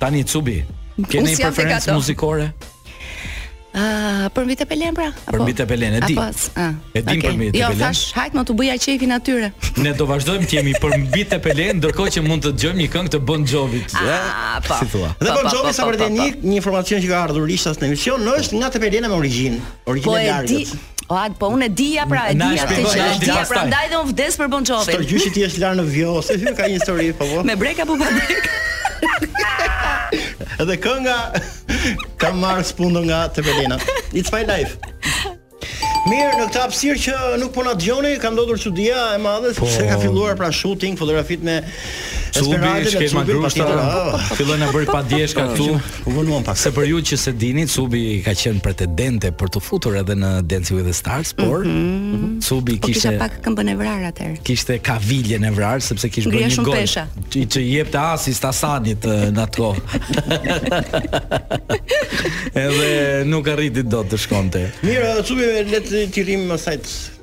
Tani Cubi, ke një preferencë muzikore? Uh, Përmbi Tepelenë pra? Apo? Përmbi Tepelenë, e di. Ah, e di okay. përmbi Te jo, pelenë. Jo, thashë, hajt më t'u bëja qejfin atyre. ne do vazhdojmë të jemi përmbi Tepelenë, ndërkohë që mund të dëgjojmë një këngë të Bon Jovit. Ah, po. Si thua? Dhe Bon Jovi sa për të një, një informacion që ka ardhur rishtas në emision, në është nga Tepelena me origjinë, origjinë po e largët. O Ag, po unë e dija pra, e dija këtë gjë, e dija pra, ndaj dhe unë vdes për Bon Jovi. Stërgjyshi i tij është larë në Vjosë, e ka një histori po po. Me brekë apo pa brekë? Edhe kënga ka marrë spunto nga Tepelena. It's my life. Mirë, në këtë hapësirë që nuk po na dëgjoni, ka ndodhur çudia e madhe sepse po. ka filluar pra shooting, fotografitë me Çubi i shkelma, grushta, filloi na bëri pa djeshka këtu. U vonuam pak. Se për ju që s'e dini, Çubi ka qenë pretendente për të futur edhe në Dancing with the Stars, por mhm. Çubi po kishte kisha pak këmbën e vrarë atëherë. Kishte kaviljen e vrarë sepse kishte bërë një gol. Ti që jepte asist Asanit në atë kohë. Edhe nuk arriti dot të shkonte. Mirë, Çubi le të thirrim mesazhet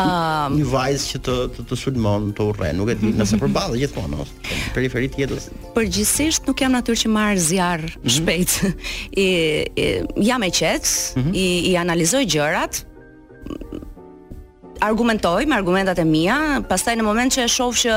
Um, një vajzë që të të, të sulmon, të urren, nuk e di nëse përballë gjithmonë ose në periferi të jetës. Përgjithsisht nuk jam natyrë që marr zjarr mm -hmm. shpejt. I, i jam e qetë, mm -hmm. i, i analizoj gjërat, argumentoj me argumentat e mia, pastaj në moment që e shoh që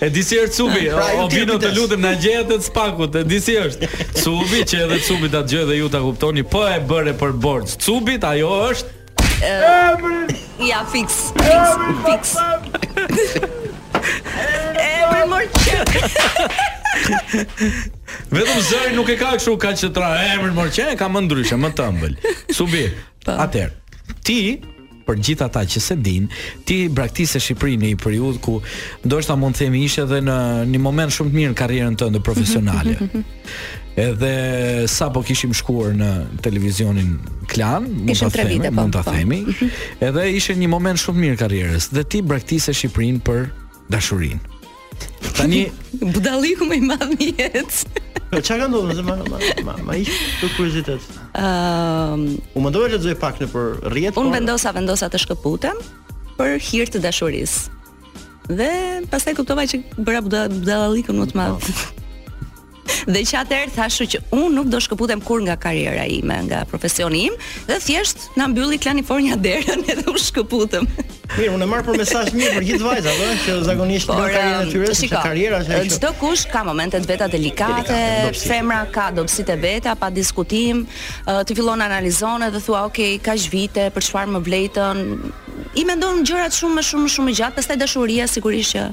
E di si është Cubi, pra, o Bino të lutem na gjej atë të spakut, e di si është. Cubi që edhe Cubi ta dëgjojë dhe ju ta kuptoni, po e bëre për borxh. Cubit ajo është Ja fix, fix, fix. Emri mor çek. Vetëm zëri nuk e ka kështu kaq të trashë. Emri mor çek e ka më ndryshe, më të ëmbël. Cubi, Po. Atëherë, ti për gjithë ata që s'e dinë, ti braktise Shqipërinë në një periudhë ku ndoshta mund të themi ishte edhe në një moment shumë të mirë në karrierën tënde profesionale. edhe sapo kishim shkuar në televizionin Klan, mund ta themi, po, mund ta po. themi. edhe ishte një moment shumë i mirë i karrierës dhe ti braktise Shqipërinë për dashurinë. Tani budallallëku më i madh në jetë. Po çka ka ndodhur se ma ma ma, ma ish të kuriozitet. Ëm ehm, um, U mendova të lexoj pak në për rrjet. Unë por... vendosa vendosa të shkëputem për hir të dashurisë. Dhe pastaj kuptova që bëra budallallëkun më të madh. Dhe që atëherë thashë që unë nuk do shkëputem kurrë nga karriera ime, nga profesioni im, dhe thjesht na mbylli Klanifornia derën edhe u shkëputëm. Mirë, unë e marr për mesazh mirë për gjithë vajzat, ëh, që zakonisht kanë karrierën e tyre, sepse karriera është ajo. Çdokush ka momentet e veta delikate, zemra ka dobësitë e veta pa diskutim, ti fillon analizon edhe thua, "Ok, kaq vite, për çfarë më vlejtën?" I mendon gjërat shumë më shumë më shumë gjatë, pastaj dashuria sigurisht që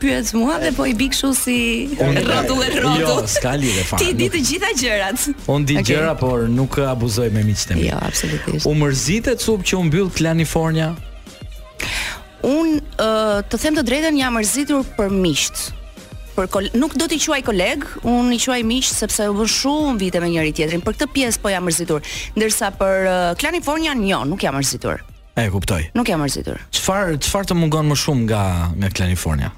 pyet mua dhe po i bi kështu si rrotull e rrotull. Jo, s'ka lidhje fare. Ti di të gjitha gjërat. Unë di okay. gjëra, por nuk abuzoj me miqtë e mi. Jo, absolutisht. U mërzitet Sup që u mbyll Klanifornia? Un uh, të them të drejtën jam mërzitur për miqt. Për kol nuk do t'i quaj koleg, un i quaj miq sepse u bën shumë vite me njëri tjetrin. Për këtë pjesë po jam mërzitur, ndërsa për uh, Klanifornia jo, nuk jam mërzitur. E kuptoj. Nuk jam mërzitur. Çfarë çfarë të mungon më shumë nga nga Klanifornia?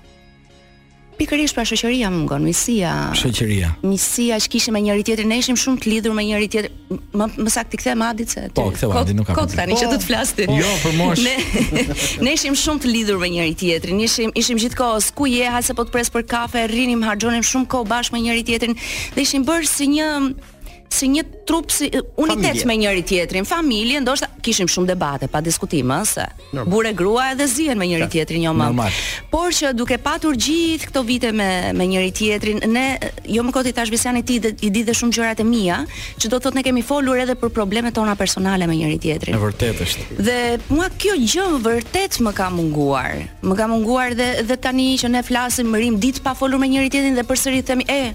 Pikërisht pra shoqëria më mungon, miqësia. Shoqëria. Miqësia që kishim me njëri tjetrin, ne ishim shumë të lidhur me njëri tjetrin. Më më saktë ti kthem Adit se. Po, kthem Adit nuk ka. Kot tani që do të po. flas ti. Jo, për Mozin. Ne ne ishim shumë të lidhur me njëri tjetrin. Ishim ishim gjithkohës ku je, hajde se po të pres për kafe, rrinim, harxhonim shumë kohë bashkë me njëri tjetrin dhe ishim bërë si një si një trup si unitet, me njëri tjetrin, familje, ndoshta kishim shumë debate pa diskutim, ëh, se burrë e grua edhe zihen me njëri tjetrin jo më. Normal. Por që duke patur gjithë këto vite me me njëri tjetrin, ne jo më kot i thashë Besianit ti dhe, i di dhe shumë gjërat e mia, që do të thotë ne kemi folur edhe për problemet tona personale me njëri tjetrin. E vërtet është. Dhe mua kjo gjë vërtet më ka munguar. Më ka munguar dhe dhe tani që ne flasim rrimë ditë pa folur me njëri tjetrin dhe përsëri themi, "E,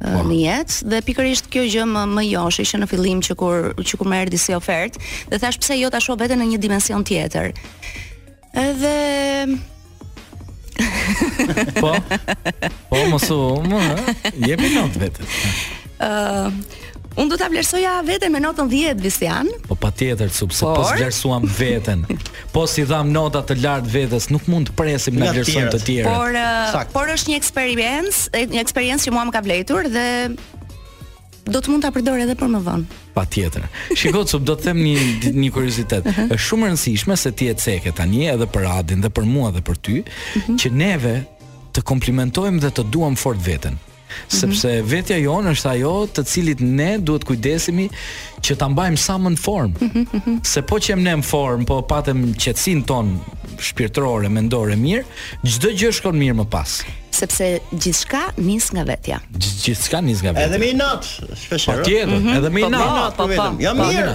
Po. në jetë dhe pikërisht kjo gjë më më joshi që në fillim që kur që kur më erdhi si ofertë dhe thash pse jo ta shoh veten në një dimension tjetër. Edhe Po. Po mos u, më, jepi notë vetes. ë Unë do ta vlerësoja veten me notën 10 Besian. Po patjetër, sepse po s'e vlerësuam veten. Po s'i dhamë notë të lartë vetes, nuk mund të presim na vlerësojnë të tjerë. Por uh, por është një eksperiencë, një eksperiencë që mua më ka vlejtur dhe do të mund ta përdor edhe për më vonë. Patjetër. Shiko Sup do të them një një kuriozitet. Uh -huh. Është shumë e rëndësishme se ti e ceke tani edhe për Adin dhe për mua dhe për ty, uh mhm. -huh. që neve të komplimentojmë dhe të duam fort veten. Mhm. Sepse vetja jonë është ajo të cilit ne duhet të kujdesemi që ta mbajmë sa më në formë. Mhm, mhm. Se po qem ne në formë, po patëm qetësinë tonë shpirtërore, mendore mirë, çdo gjë shkon mirë më pas. Sepse gjithçka nis nga vetja. Gjithçka nis nga vetja. Edhe me nota, shpesh. Patjetër, edhe me po, nota. Po, po, po. Ja mirë.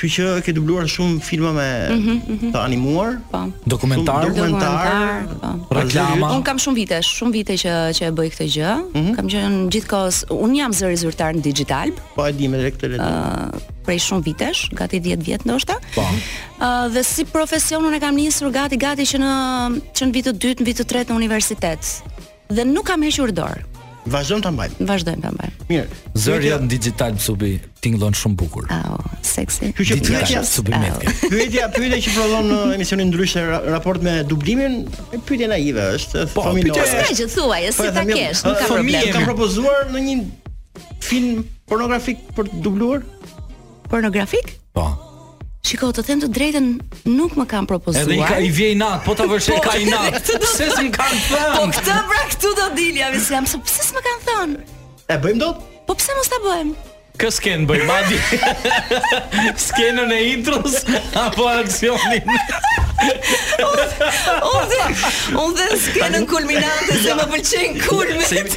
Kështu që ke dubluar shumë filma me të animuar, Po. Dokumentar, dokumentar, po. reklama. Un kam shumë vite, shumë vite që që e bëj këtë gjë. Mhm. Kam qenë gjithkohës, un jam zëri zyrtar në Digitalb Po e di me këtë le. prej shumë vitesh, gati 10 vjet ndoshta. Po. Ë dhe si profesion unë e kam nisur gati gati që në që në vit të dytë, në vit të tretë në universitet. Dhe nuk kam hequr dorë. Vazhdojmë ta mbajmë. Vazhdojmë ta mbajmë. Mirë, zëri jot digjital Cubi tingëllon shumë bukur. Au, oh, seksi. Kjo qe pyetja Cubi me. Pyetja, pyetja që prodhon emisioni ndryshe në raport me dublimin, e pyetja naive është, po, fëmijë. Po, pyetja që thuaj, si po, ta kesh, nuk ka problem. Të kanë propozuar në një film pornografik për të dubluar? Pornografik? Po. Shiko, të them të drejtën, nuk më kanë propozuar. Edhe i ka i vjen inat, po ta vësh re, ka inat. Pse s'm kanë thënë? Po këtë pra këtu do dilja, më jam se pse s'm kanë thënë. E bëjmë dot? Po pse mos ta bëjmë? Kë skenë bëjmë madi? Skenën e intros apo aksionin? Unë dhe, unë dhe skenën kulminante se më pëlqejnë kulmet.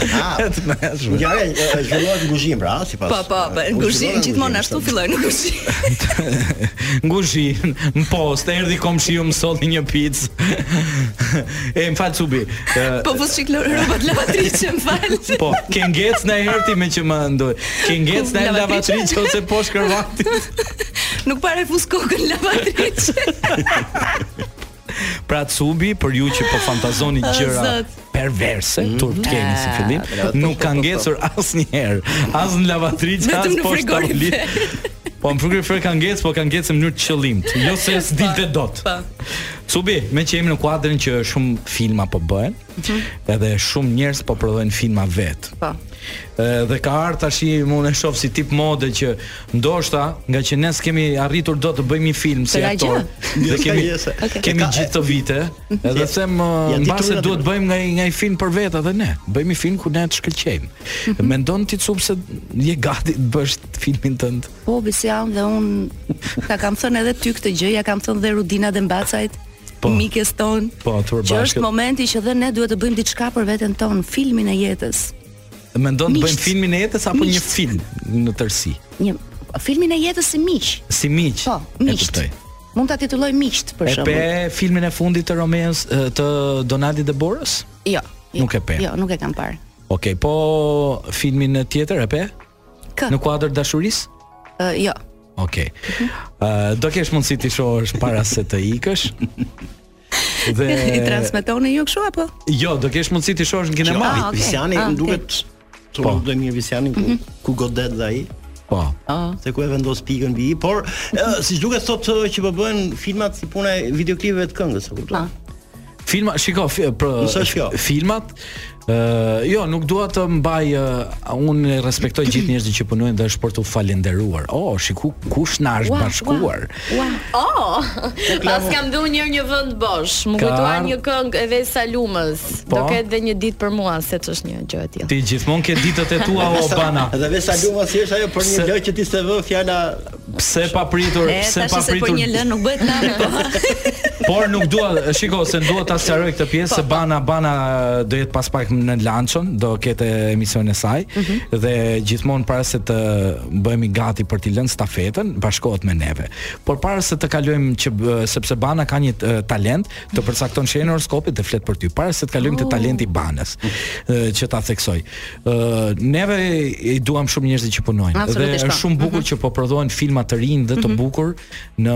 Ah, ngjarja zhvillohet në kuzhinë pra, sipas. Po, po, po, në kuzhinë gjithmonë ashtu fillojnë në kuzhinë. Në kuzhinë, në postë, erdhi komshiu më solli një picë. E më fal Cubi. Po vë çik rrobat lavatriçe, më fal. Po, ke ngec naj herë ti meqë më ndoj. Ke ngec në lavatriçe ose poshtë krevatit. Nuk para e fus kokën lavatriçe. Pra Cubi, për ju që po fantazoni O, gjëra Zot. perverse, Mhm. turp keni si fillim, Ah, nuk ka ngecur asnjëherë, as në lavatriçe, Vetëm as në poshtë frigorifer. tavolinës. Po në frigorifer ka ngec, po ka ngec në mënyrë të qëllimtë, jo se s'dilte dot. Po. Cubi, meqë jemi në kuadrin që shumë filma po bëhen, Mhm. Edhe shumë njerëz po prodhojnë filma vetë. Po. Dhe ka ardhur tashmë unë e shoh si tip mode që ndoshta ngaqë ne s'kemi arritur dot të bëjmë një film si aktorë. Ne jo, kemi okay. kemi ka, gjithë ato vite, mhm. edhe them ja, mbase duhet të bëjmë nga nga një film për vetë edhe ne. Bëjmë një film ku ne të shkëlqejmë. Mm -hmm. Mendon ti Cub se je gati të bësh filmin tënd? Po, besoj jam dhe unë ta kam thënë edhe ty këtë gjë, ia kam thënë dhe Rudina Dembacajt. po, mikes tonë. Po, të dy bashkë. Që është momenti që dhe ne duhet të bëjmë diçka për veten tonë, filmin e jetës. Mendon të bëjmë filmin e jetës apo një film në tërësi? Një filmin e jetës si miq. Si miq. Po, miq. Mund ta titullojmë miqtë për shembull. E pe filmin e fundit të Romeos të Donaldit dhe Borës? Jo. Nuk e pe. Jo, nuk e kam parë. Okej, okay, po filmin tjetër e pe? Kë? Në kuadër të dashurisë? Ë, uh, jo. Okej. Okay. Ë, uh, do kesh mundësi t'i shohësh para se të ikësh? Dhe i transmetoni ju kështu apo? Jo, do kesh mundësi t'i shohësh në kinema. Ah, okay. Visiani ah, okay. duket e po. di mirë Visiani ku, mm -hmm. ku godet dhe ai. Po. Oh. Se ku e vendos pikën mbi i, por siç duket sot që po bëhen filmat si puna e videoklipeve të këngës, e kupton? Po. Filma, shiko, fi, për Nëse është kjo. filmat, ë jo, nuk dua të mbaj ë, unë e respektoj gjithë njerëzit që punojnë dhe është për t'u falënderuar. Oh, shiko kush na është Ua, bashkuar. Ua. Oh, paskam dhe unë njërë një vënd bosh. Më Ka kujtuar ardh- një këngë e Vesa Lumës. Po. Do ketë dhe një ditë për mua, seç është një gjë e tillë. Ti gjithmonë ke ditët e tua o Bana. Dhe Vesa Luma si është ajo për një Se- lojë që ti se vë fjala Pse e papritur, e, pse e papritur. Tash se për një lë nuk bëhet nami po. Por nuk dua, shiko, se dua ta sqaroj këtë pjesë po, se po. Bana Bana do jetë pas pak në Lançon, do ketë emisionin e saj mm -hmm. dhe gjithmonë para se të bëhemi gati për t'i lënë stafetën, bashkohet me neve. Por para se të kalojmë që sepse Bana ka një talent të përcakton shenjën e horoskopit dhe flet për ty. Para se të kalojmë oh. te talenti i Banës, që ta theksoj. Uh, neve i duam shumë njerëzit që punojnë dhe është po. shumë bukur mm -hmm. që po prodhohen filma të rinj dhe të mhm. bukur në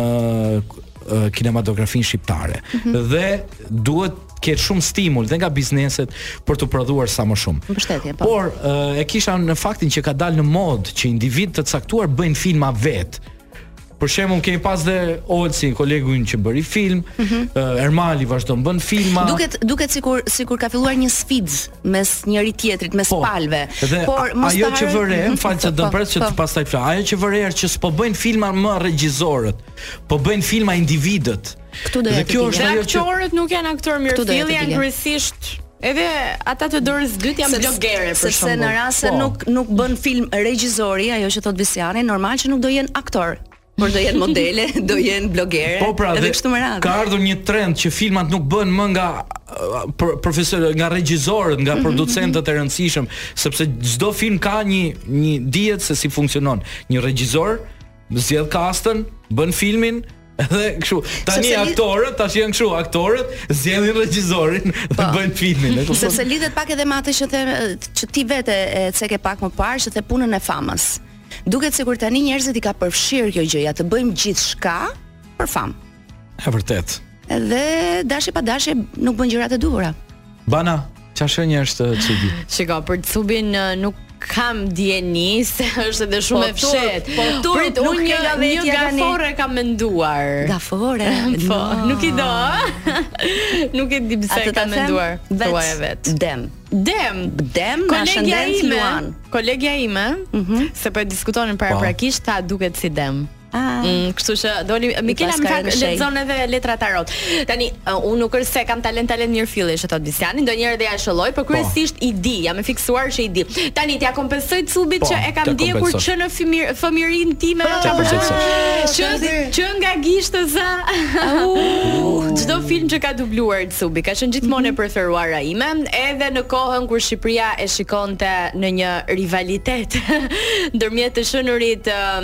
uh, kinematografinë shqiptare. Mm -hmm. Dhe duhet ketë shumë stimul dhe nga bizneset për t'u prodhuar sa më shumë. Mbështetje, po. Por e kisha në faktin që ka dalë në modë që individë të caktuar bëjnë filma vetë. Për shembull kemi pas dhe Olsin, kolegu ynë që bëri film, ë mm -hmm. Ermali vazhdon bën filma. Duket duket sikur sikur ka filluar një sfidë mes njëri tjetrit, mes po, palëve. Dhe por mos ajo që vë re, më fal se po, do pres që po. të pastaj flas. Ajo që vë re është që s'po bëjnë filma më regjizorët, po bëjnë filma individët. Këtu do të thotë se aktorët nuk janë aktorë të mirëfilltë, janë kryesisht Edhe ata të dorës së dytë janë blogere për shkak se në rast se po. nuk nuk bën film regjizori, ajo që thotë Visiani, normal që nuk do jenë aktorë. Por do jenë modele, do jenë blogere, po pra, edhe kështu me radhë. Ka ardhur një trend që filmat nuk bëhen më nga për profesor nga regjizorët, nga mhm, producentët mhm. e rëndësishëm, sepse çdo film ka një një dihet se si funksionon. Një regjizor zgjedh kastën, bën filmin, Edhe kështu. Tani aktorët, tash janë kështu, aktorët zgjedhin regjisorin dhe po. bëjnë filmin. Sepse lidhet pak edhe me atë që the që ti vetë e ceke pak më parë që the punën e famës. Duket sikur tani njerëzit i ka përfshirë kjo gjëja të bëjmë gjithçka për famë. E vërtetë. Dhe dashje pa dashje nuk bën gjërat e duhura. Bana, çfarë shenje është Çubi? Shiko, për Çubin nuk kam dijeni se është edhe shumë po e fshehtë. Po tu Prit, nuk një, ka një gaforre kam menduar. Gaforre? po, no. nuk i do. nuk e di pse kam menduar. Thua e vet. Dem. Dem. Dem me ashendent Luan. Kolegja ime, mm -hmm. se po e diskutonim paraprakisht, tha duket si dem. Ah. Mm, kështu që doli Mikela në fakt lexon edhe letra tarot. Tani uh, unë nuk është se kam talent talent mirëfilli siç thot Bistiani, ndonjëherë dhe ja qëlloj, por po. kryesisht i di, jam e fiksuar që i di. Tani t'ja kompensoj Cubit po, që e kam ndjekur që në fëmir, fëmijërinë time e kam që që nga Gishtëza. Çdo film që ka dubluar Cubi, ka qenë gjithmonë e mhm. preferuara ime, edhe në kohën kur Shqipëria e shikonte në një rivalitet ndërmjet të shënurit uh,